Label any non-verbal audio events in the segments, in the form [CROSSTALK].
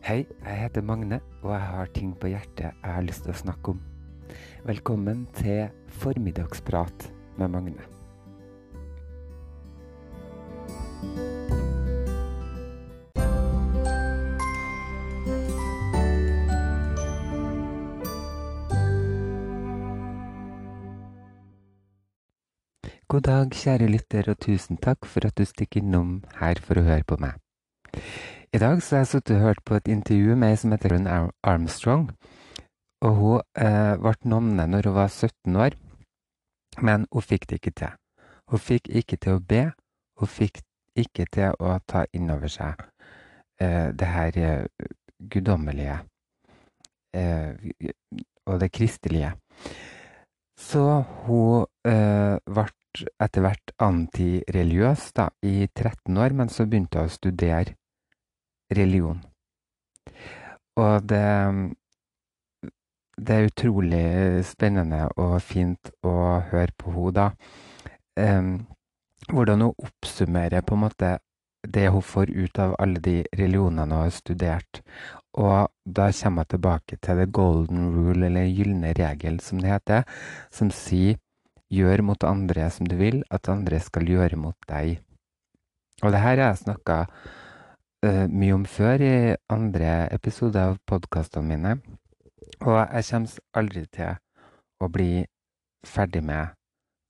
Hei, jeg heter Magne, og jeg har ting på hjertet jeg har lyst til å snakke om. Velkommen til Formiddagsprat med Magne. God dag, kjære lytter, og tusen takk for at du stikker innom her for å høre på meg. I dag så har jeg sittet og hørt på et intervju med ei som heter Karen Armstrong. Og hun eh, ble nonne når hun var 17 år, men hun fikk det ikke til. Hun fikk ikke til å be, hun fikk ikke til å ta inn over seg eh, det her eh, guddommelige eh, og det kristelige. Så hun eh, ble etter hvert antireligiøs i 13 år, men så begynte hun å studere religion. Og det, det er utrolig spennende og fint å høre på henne da. Um, hvordan hun oppsummerer på en måte det hun får ut av alle de religionene hun har studert. Og da kommer jeg tilbake til the golden rule, eller gylne regel, som det heter, som sier Gjør mot andre som du vil at andre skal gjøre mot deg. Og det her har jeg snakka mye om før i andre episoder av podkastene mine. Og jeg kommer aldri til å bli ferdig med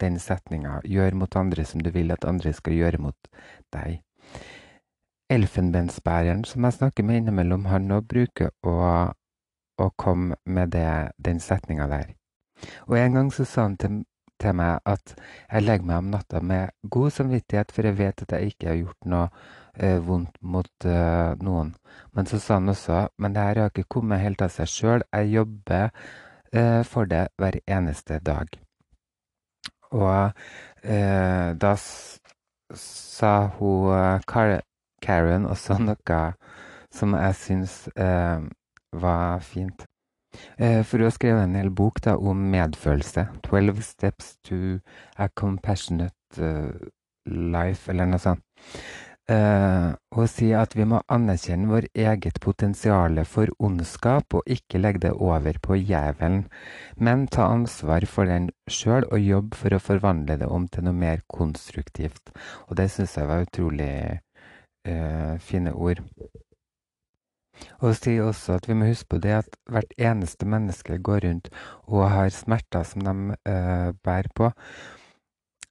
den setninga 'gjør mot andre som du vil at andre skal gjøre mot deg'. Elfenbensbæreren som jeg snakker med innimellom, han òg bruker å, å komme med det, den setninga der. Og en gang så sa han til til meg at jeg legger meg om natta med god samvittighet, for jeg vet at jeg ikke har gjort noe eh, vondt mot eh, noen. Men så sa han også men det her har ikke kommet helt av seg sjøl. Jeg jobber eh, for det hver eneste dag. Og eh, da sa hun eh, Karen også noe som jeg syns eh, var fint. Eh, for hun har skrevet en hel bok da, om medfølelse. 'Twelve Steps to a Compassionate Life', eller noe sånt. Uh, og sier at vi må anerkjenne vår eget potensial for ondskap og ikke legge det over på jævelen, men ta ansvar for den sjøl og jobbe for å forvandle det om til noe mer konstruktivt. Og det syns jeg var utrolig eh, fine ord. Og si også at vi må huske på det at hvert eneste menneske går rundt og har smerter som de eh, bærer på.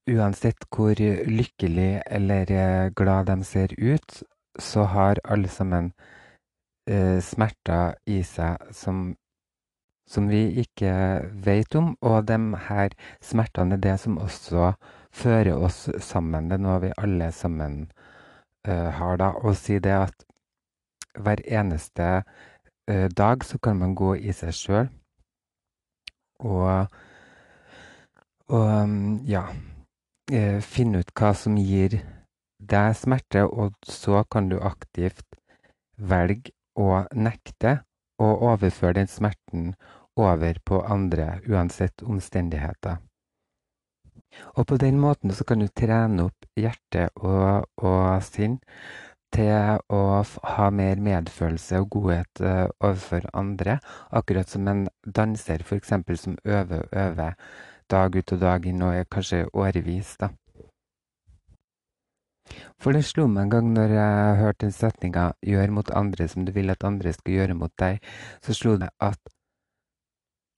Uansett hvor lykkelig eller uh, glad de ser ut, så har alle sammen eh, smerter i seg som, som vi ikke vet om. Og de her smertene er det som også fører oss sammen. Det er noe vi alle sammen har da. Og si det at hver eneste eh, dag så kan man gå i seg sjøl og, og ja uh, finne ut hva som gir deg smerte, og så kan du aktivt velge å nekte å overføre den smerten over på andre, uansett omstendigheter. Og på den måten så kan du trene opp hjerte og, og sinn til å ha mer medfølelse og godhet uh, overfor andre. Akkurat som en danser f.eks. som øver og øver dag ut og dag inn, og kanskje årevis. da. For det slo meg en gang når jeg hørte den setninga 'gjør mot andre som du vil at andre skal gjøre mot deg', så slo det at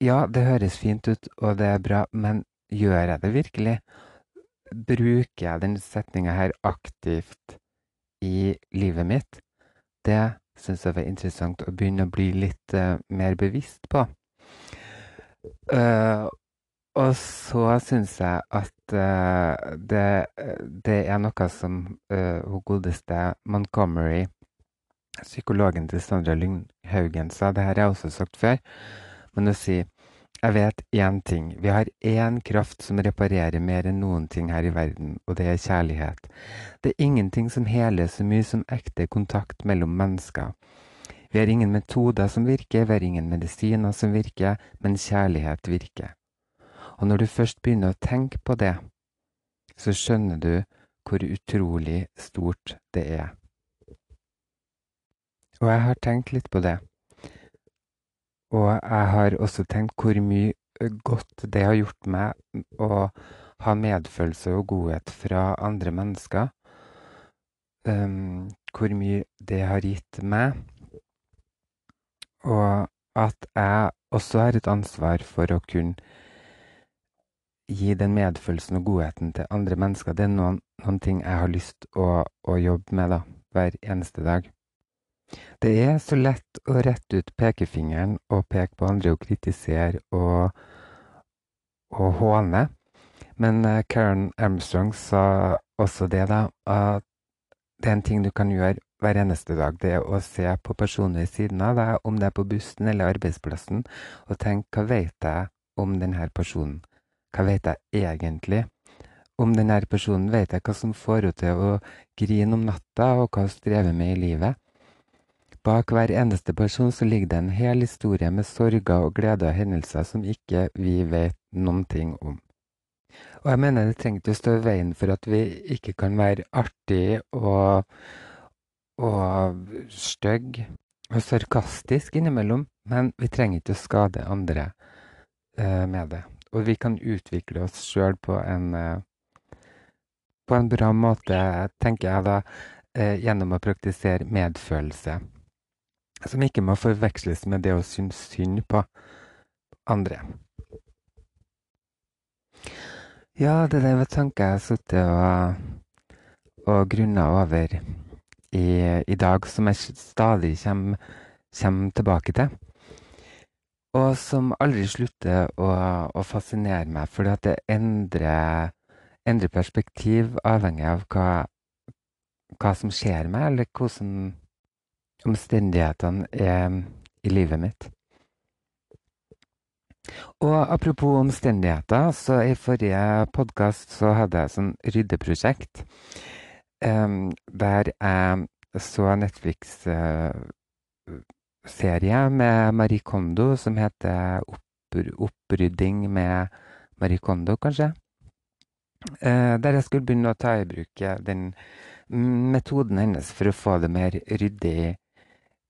ja, det høres fint ut, og det er bra, men gjør jeg det virkelig? Bruker jeg den setninga her aktivt? i livet mitt, det syns jeg var interessant å begynne å bli litt uh, mer bevisst på. Uh, og så syns jeg at uh, det, det, er noe som hun godeste Montgomery, psykologen til Sandra Lynghaugen, sa. Det her har jeg også sagt før. Men å si jeg vet én ting. Vi har én kraft som reparerer mer enn noen ting her i verden, og det er kjærlighet. Det er ingenting som heler så mye som ekte kontakt mellom mennesker. Vi har ingen metoder som virker, vi har ingen medisiner som virker, men kjærlighet virker. Og når du først begynner å tenke på det, så skjønner du hvor utrolig stort det er. Og jeg har tenkt litt på det. Og jeg har også tenkt hvor mye godt det har gjort meg å ha medfølelse og godhet fra andre mennesker. Um, hvor mye det har gitt meg. Og at jeg også har et ansvar for å kunne gi den medfølelsen og godheten til andre mennesker. Det er noen, noen ting jeg har lyst å, å jobbe med da, hver eneste dag. Det er så lett å rette ut pekefingeren og peke på andre og kritisere og, og håne. Men eh, Karen Armstrong sa også det, da, at det er en ting du kan gjøre hver eneste dag. Det er å se på personer ved siden av deg, om det er på bussen eller arbeidsplassen, og tenke hva vet jeg om denne personen? Hva vet jeg egentlig? Om denne personen vet jeg hva som får henne til å grine om natta, og hva hun strever med i livet. Bak hver eneste person så ligger det en hel historie med sorger og gleder og hendelser som ikke vi vet noen ting om. Og jeg mener det trenger ikke å stå i veien for at vi ikke kan være artig og, og stygge og sarkastisk innimellom, men vi trenger ikke å skade andre uh, med det. Og vi kan utvikle oss sjøl på en uh, på en bra måte, tenker jeg da, uh, gjennom å praktisere medfølelse som ikke må forveksles med det å synes synd på andre. Ja, det der var tanker jeg har sittet og, og grunna over i, i, dag, som jeg stadig kommer, kommer, tilbake til. Og som aldri slutter å, å fascinere meg, fordi at det endrer, endrer perspektiv avhengig av hva, hva som skjer meg, eller hvordan omstendighetene er i livet mitt. Og apropos omstendigheter, så i forrige podkast så hadde jeg sånn ryddeprosjekt. Um, der jeg så Netflix-serie uh, med Marie Kondo som heter Oppr Opprydding med Marie Kondo, kanskje. Uh, der jeg skulle begynne å ta i bruk den metoden hennes for å få det mer ryddig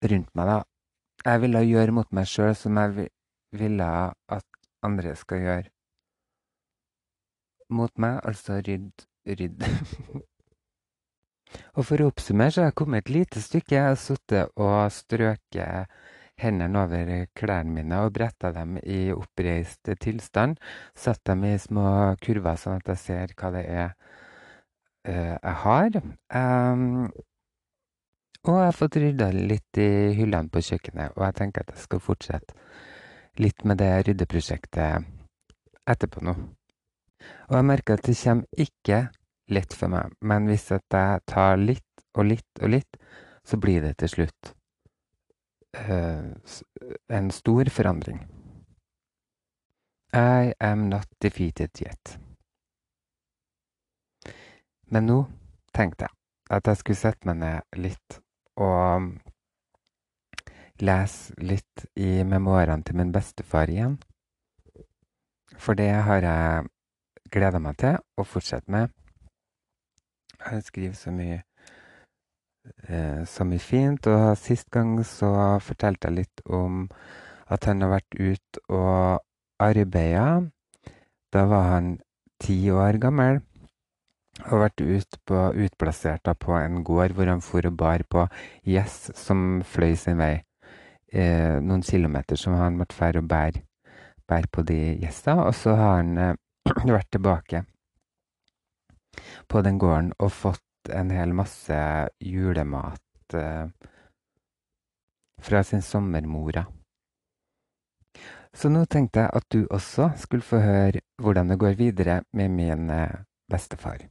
rundt meg, da. Jeg ville gjøre mot meg sjøl som jeg ville at andre skal gjøre mot meg, altså rydd, rydd. [LAUGHS] og for å oppsummere så har jeg kommet et lite stykke. Jeg har sittet og strøket hendene over klærne mine og bretta dem i oppreist tilstand. Satt dem i små kurver, sånn at jeg ser hva det er uh, jeg har. Um, og jeg har fått rydda litt i hyllene på kjøkkenet, og jeg tenker at jeg skal fortsette litt med det ryddeprosjektet etterpå nå. Og jeg merker at det kommer ikke lett for meg, men hvis jeg tar litt og litt og litt, så blir det til slutt uh, en stor forandring. I am not defeated yet. Men nå tenkte jeg at jeg skulle sette meg ned litt og lese litt i memoarene til min bestefar igjen. For det har jeg gleda meg til å fortsette med. Han skriver så mye, eh, så mye fint, og sist gang så fortalte jeg litt om at han har vært ute og arbeida. Da var han ti år gammel og vært ut på, utplassert på en gård hvor han for og bar på gjess som fløy sin vei. Eh, noen kilometer som han måtte fære og bære, bære på de gjessa. Og så har han eh, [CLEARS THROAT] vært tilbake på den gården og fått en hel masse julemat eh, fra sin sommermora. Så nå tenkte jeg at du også skulle få høre hvordan det går videre med min eh, bestefar.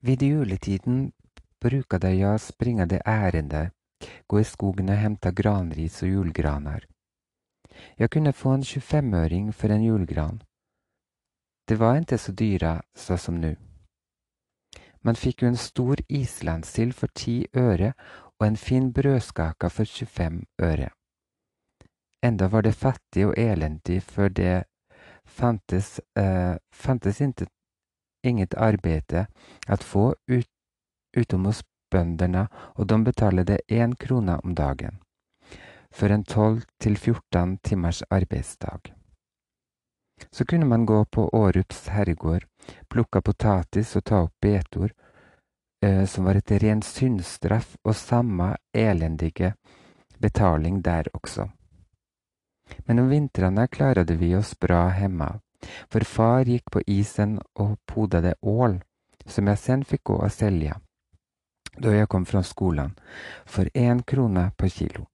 Vid juletiden bruker de å springe det ærende, gå i skogen og hente granris og julgraner. Jeg kunne få en 25-øring for en julgran. Det var inte så dyra så som nu. Man fick ju en stor islandssill för 10 öre och en fin brödskaka för 25 öre. Ändå var det fattig och eländig för det fantes, eh, fantes inte inget arbete att få ut, utom hos bøndene, og de betalte én krone om dagen for en 12 til 14 timers arbeidsdag. Så kunne man gå på Årups herregård, plukke potatis og ta opp betor, eh, som var et ren syndstraff, og samme elendige betaling der også. Men om vintrene klarte vi oss bra hjemme, for far gikk på isen og podade ål, som jeg sen fikk gå og selge da jeg kom fra skolen, for én krone på kilo.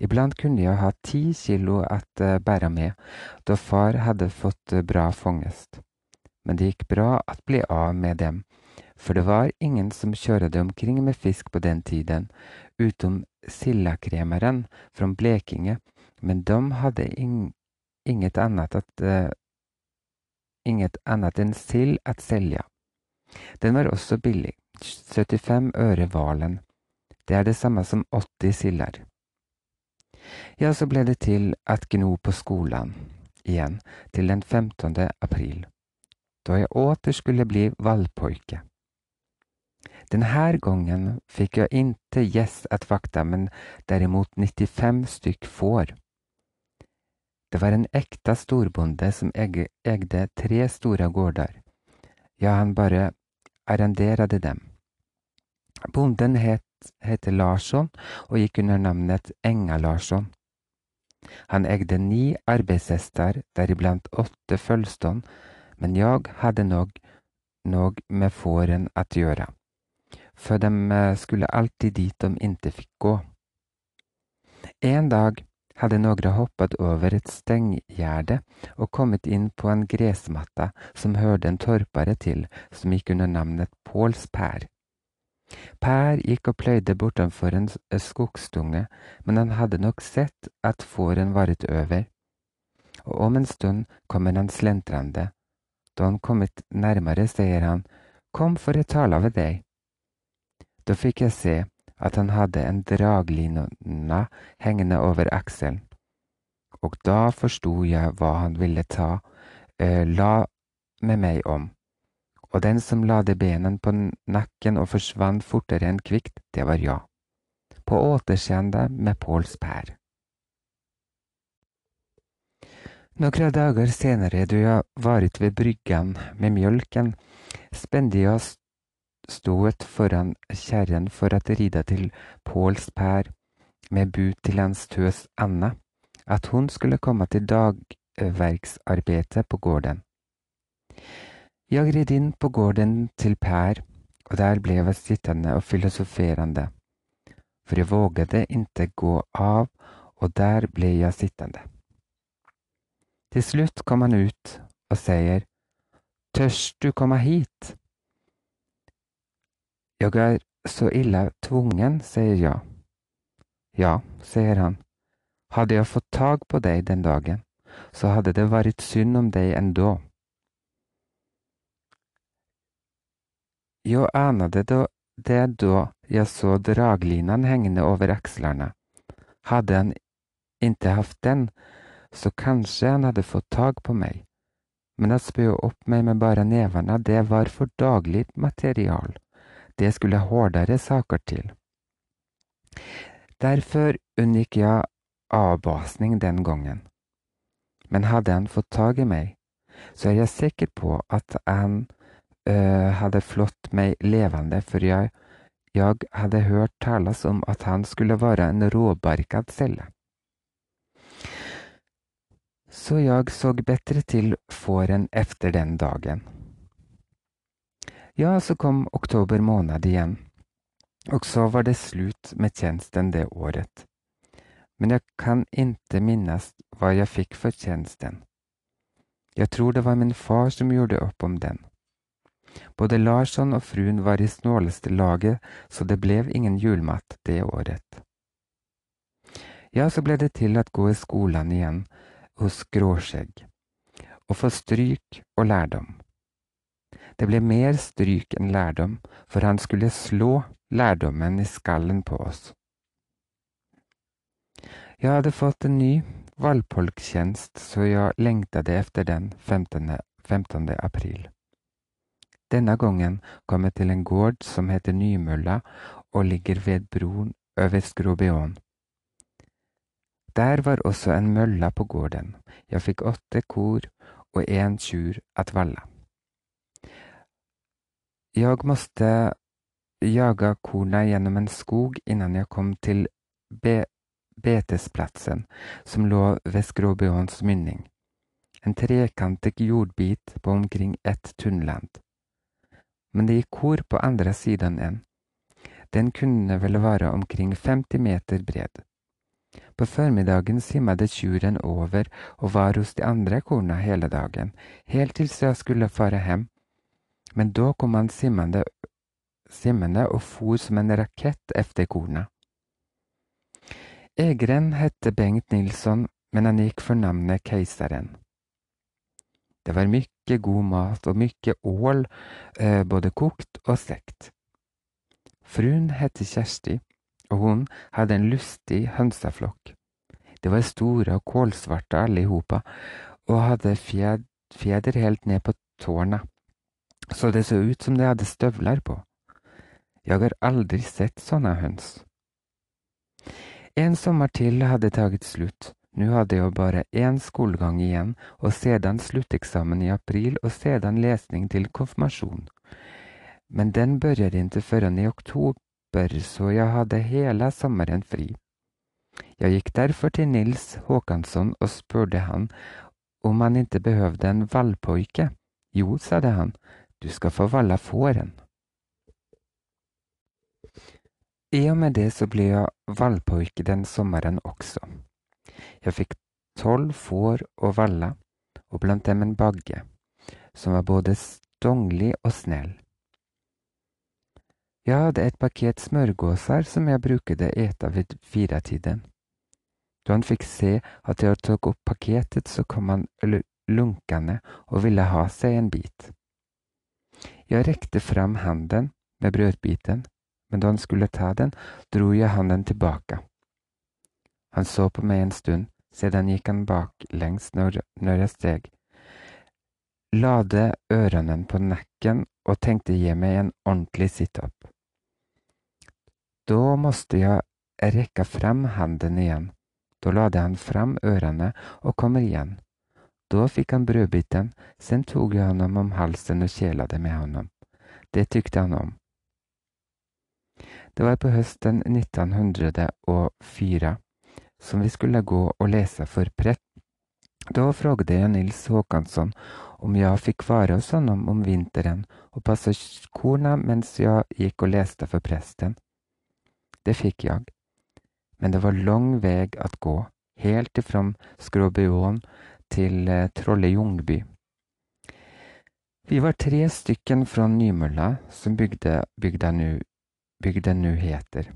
Iblant kunne jeg ha ti kilo at eh, bære med, da far hadde fått eh, bra fangst. Men det gikk bra at bli av med dem, for det var ingen som kjørte omkring med fisk på den tiden, utom sildakremeren fra Blekinge, men de hadde ing inget annet at uh, inget annet enn sild å selge. Den var også billig, 75 øre hvalen. Det er det samme som 80 silder. Ja, så ble det til at gno på skolen igjen til den 15. april, da jeg åter skulle bli valpojke. Denne gangen fikk jeg ikke gjess at vakta, men derimot 95 stykk får. Det var en ekte storbonde som egde tre store gårder. Ja, han bare arrenderte dem. Bonden het heter Larsson og gikk under navnet Enga-Larsson. Han egde ni arbeidshester, deriblant åtte følston, men jeg hadde nog noe med fåren å gjøre, for de eh, skulle alltid dit de ikke fikk gå. En dag hadde noen hoppet over et stengjerde og kommet inn på en gressmatte som hørte en torpare til, som gikk under navnet Påls Per gikk og pløyde bortenfor en skogsdunge, men han hadde nok sett at fåren varet over, og om en stund kommer han slentrende. Da han kommet nærmere, sier han, Kom for å tale ved deg. Da fikk jeg se at han hadde en draglinna hengende over akselen, og da forsto jeg hva han ville ta, uh, la med meg om og den som lade benen på nakken og forsvant fortere enn kvikt, det var jeg. På återseende med Påls pær. Noen dager senere, da jeg varit ved bryggan med mjølken, spente jeg stået foran kjerren for å ride til Påls pær med bud til hans tøs Anna, at hun skulle komme til dagverksarbeidet på gården. Jeg red inn på gården til Per, og der ble jeg sittende og filosoferende, for jeg vågade ikke gå av, og der ble jeg sittende. Til slutt kom han ut og sier, Tørst du komme hit? Jeg er så ille tvungen, sier jeg. Ja, sier han, hadde jeg fått tag på deg den dagen, så hadde det vært synd om deg endå. Jeg anade det da jeg så draglinan hengende over akslene. Hadde han ikke haft den, så kanskje han hadde fått tag på meg. Men å spø opp meg med bare nevene, det var for daglig material. Det skulle hårdere saker til. Derfor unngikk jeg avbasning den gangen. Men hadde han fått tag i meg, så er jeg sikker på at han uh, hadde flått meg levende, for jeg, jeg hadde hørt tales om at han skulle være en råbarkad celle. Så jeg så bedre til fåren efter den dagen. Ja, så kom oktober måned igjen, og så var det slutt med tjenesten det året. Men jeg kan ikke minnes hva jeg fikk for tjenesten. Jeg tror det var min far som gjorde opp om den. Både Larsson og fruen var i snåleste laget, så det ble ingen julemat det året. Ja, så ble det til at gå i skolen igjen hos Gråskjegg, og få stryk og lærdom. Det ble mer stryk enn lærdom, for han skulle slå lærdommen i skallen på oss. Jeg hadde fått en ny valgpolktjenest, så jeg lengtet efter den 15. 15. april. Denne gangen kom jeg til en gård som heter Nymølla og ligger ved broen over Skrobeån. Der var også en mølle på gården. Jeg fikk åtte kor og en tjur at valle. Jeg måtte jaga korna gjennom en skog innan jeg kom til be betesplatsen som lå ved Skråbøåns mynning. En trekantig jordbit på omkring ett tunnland. Men det gikk kor på andre siden en. Den kunne vel være omkring 50 meter bred. På formiddagen simmet tjuren over og var hos de andre korna hele dagen, helt til jeg skulle fare hjem. Men da kom han simmende, simmende og for som en rakett efter korna. Egeren hette Bengt Nilsson, men han gikk for navnet Keiseren. Det var mye god mat og mycket ål, eh, både kokt og stekt. Fruen hette Kjersti, og hun hadde en lustig hønseflokk. De var store og kålsvarte alle i hopa, og hadde fjed, fjeder helt ned på tårna, så det så ut som de hadde støvler på. Jeg har aldri sett sånne høns. En sommer til hadde taget slutt. Nå hadde jeg bare én skolegang igjen, og sedan slutteksamen i april og sedan lesning til konfirmasjon. Men den begynte ikke før i oktober, så jeg hadde hele sommeren fri. Jeg gikk derfor til Nils Håkansson og spurte han om han ikke behøvde en vallpojke. Jo, sa han, du skal få valla fåren. I og med det så ble jeg vallpojke den sommeren også. Jeg fikk tolv får å valla, og blant dem en bagge, som var både stonglig og snill. Jeg hadde et pakket smørgåser som jeg brukte ete ved firetiden. Da han fikk se at jeg tok opp pakketet, så kom han lunkende og ville ha seg en bit. Jeg rekte fram handen med brødbiten, men da han skulle ta den, dro jeg handen tilbake. Han så på meg en stund, sedan gikk han baklengs når, når jeg steg, lade ørene på nekken og tenkte gi meg en ordentlig situp. Da måtte jeg rekke frem hendene igjen. Da lade han frem ørene og kommer igjen. Da fikk han brødbiten, sen tok jeg honom om halsen og kjelade med honom. Det tykte han om. Det var på høsten 1904 som vi skulle gå og lese for prett. Da frågade jeg Nils Håkansson om jeg fikk være hos honom om vinteren og passe korna mens jeg gikk og leste for presten. Det fikk jeg, men det var lang vei å gå, helt ifrån Skråbyån til eh, Trolle Ljungby. Vi var tre stycken fra Nymølla som bygda nu, bygden nu heter.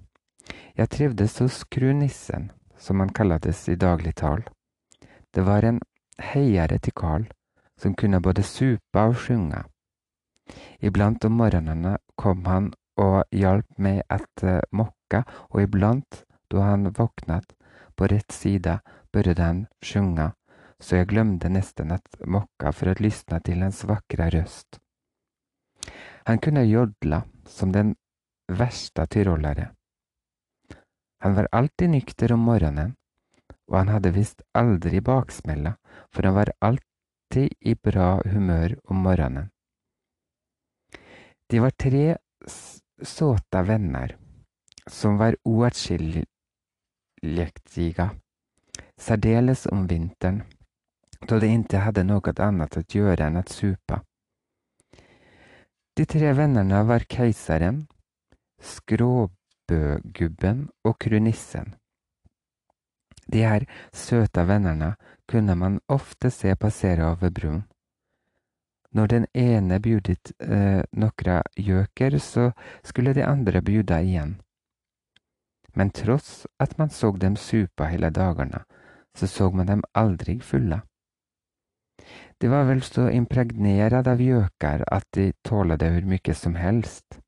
Jeg trivdes hos Krunissen, som han kallades i dagligtal. Det var en heiare til Karl, som kunne både supa og sjunga. Iblant om morgenene kom han og hjalp meg etter uh, mokka, og iblant, da han våknet på rett side, burde han sjunga, så jeg glemte nesten at mokka for å lysne til hans vakre røst. Han kunne jodla som den verste tyrolare. Han var alltid nykter om morgenen, og han hadde visst aldri baksmella, for han var alltid i bra humør om morgenen. De var tre såta venner, som var oatskiljaktiga, særdeles om vinteren, da de ikke hadde noe annet å gjøre enn å supa. De tre vennene var keiseren, skråbøgubben og krunissen. De her søte vennene kunne man ofte se passere over broen. Når den ene bjudet eh, nokre gjøker, så skulle de andre bjuda igjen. Men tross at man så dem supa hele dagene, så så man dem aldri fulle. De var vel så impregnert av gjøker at de tålte hvor mye som helst.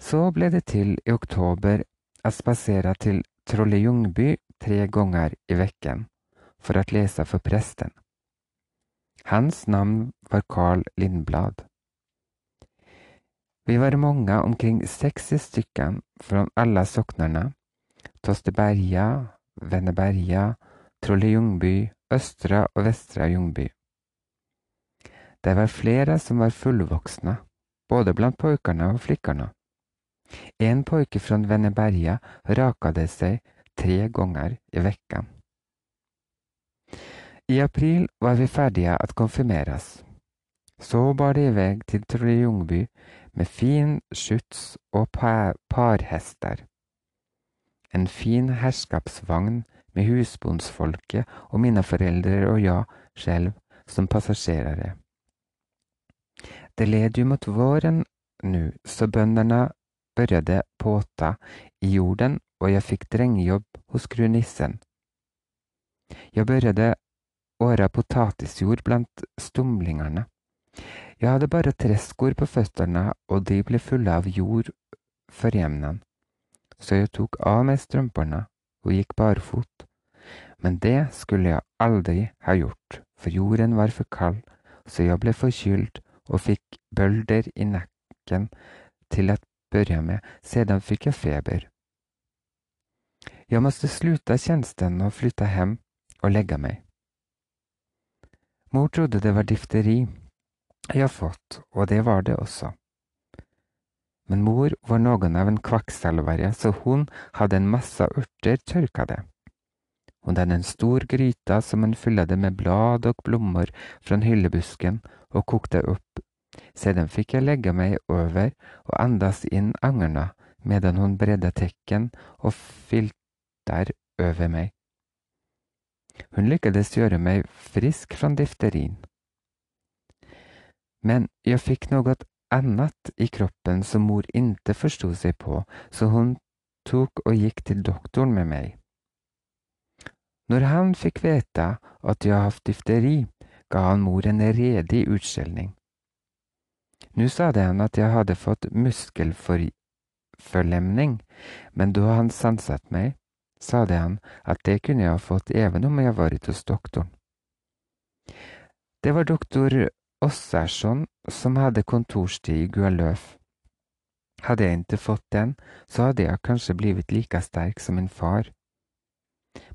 Så ble det til i oktober å spasere til Trolle Ljungby tre ganger i vekken for å lese for presten. Hans navn var Carl Lindblad. Vi var många, omkring 60 stycken från alla socknarna. Tosteberga, Venneberga, Trolle Ljungby, Östra och Västra Ljungby. Det var flera som var fullvoksne, både blant pojkarna og flickorna. En pojke från Venneberga rakade seg tre ganger i veckan. I april var vi ferdige att konfirmeras. Så bar det iväg till Trolle Ljungby med fin skjuts og parhester. En fin herskapsvagn med husbondsfolket og mine foreldre og jeg selv som passasjerer. Det led ju mot våren nu, så bönderna började påta i jorden og jeg fikk drengjobb hos grunissen. Jeg började åra potatisjord blant stumlingene. Jeg hadde bare treskor på føttene, og de ble fulle av jord for hjemnen. Så jeg tok av meg strømpene og gikk barfot. Men det skulle jeg aldri ha gjort, for jorden var for kald, så jeg ble forkylt og fikk bølder i nakken til å jeg med, sedan fikk jeg feber. Jeg måtte sluta tjenesten og flytte hjem og legge meg. Mor trodde det var difteri jeg har fått, og det var det også. Men mor var noen av en kvakksalvere, så hun hadde en masse urter tørkede. Hun hadde en stor gryte som hun fylte med blad og blomster fra hyllebusken og kokte opp. Sedan fikk jeg legge meg over og andas inn angerna medan hun bredde tekken og filter over meg. Hun lykkedes gjøre meg frisk fra difterin. Men jeg fikk noe annet i kroppen som mor inte forsto seg på, så hun tok og gikk til doktoren med meg. Når han fikk vite at jeg hatt difteri, ga han mor en redig utskjelning. Nå sa han at jeg hadde fått muskelforlemning, men da han sanset meg, sa han at det kunne jeg ha fått even om jeg var hos doktoren. Det var doktor Ossarsson som hadde kontorstid i Gualøf. Hadde jeg ikke fått den, så hadde jeg kanskje blitt like sterk som min far.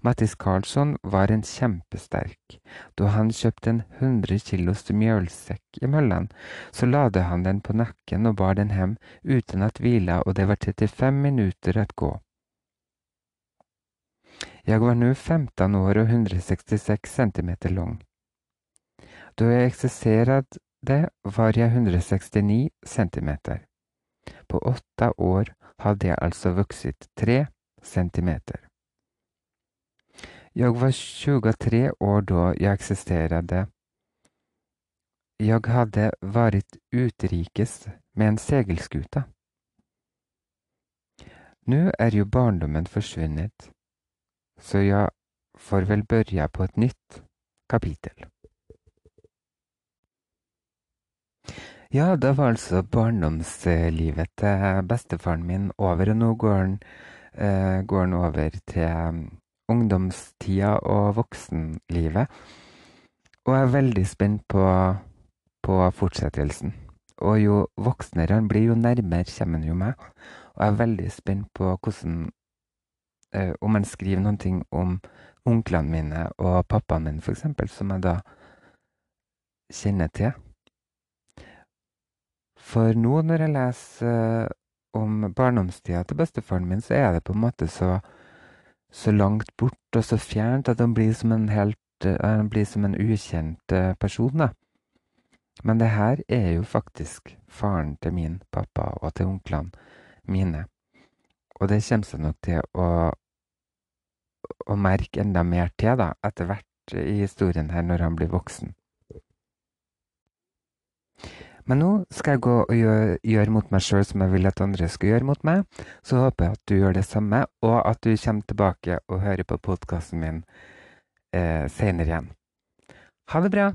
Mattis Karlsson var en kjempesterk. Da han kjøpte en hundre kilos mjølsekk i møllen, så lade han den på nakken og bar den hjem uten at hvile, og det var 35 minutter at gå. Jeg var nå 15 år og 166 centimeter lang. Da jeg ekserserade var jeg 169 centimeter. På åtte år hadde jeg altså vokset tre centimeter. Jag var 23 år då jag existerade. Jag hade varit utrikes med en segelskuta. Nu er jo barndommen forsvunnet, så jeg får vel børja på et nytt kapitel. Ja, det var altså barndomslivet til bestefaren min over, og nå går han, eh, går han over til ungdomstida og voksenlivet. Og jeg er veldig spent på, på fortsettelsen. Og jo voksnere han blir, jo nærmere kommer han jo meg. Og jeg er veldig spent på hvordan eh, Om han skriver noen ting om onklene mine og pappaen min, f.eks., som jeg da kjenner til. For nå når jeg leser om barndomstida til bestefaren min, så er det på en måte så så langt bort og så fjernt at han blir som en helt Han blir som en ukjent person, da. Men det her er jo faktisk faren til min pappa og til onklene mine. Og det kommer seg nok til å, å merke enda mer til, da, etter hvert i historien her når han blir voksen. Men nå skal jeg gå og gjøre, gjøre mot meg sjøl som jeg vil at andre skal gjøre mot meg. Så håper jeg at du gjør det samme, og at du kommer tilbake og hører på podkasten min eh, seinere igjen. Ha det bra!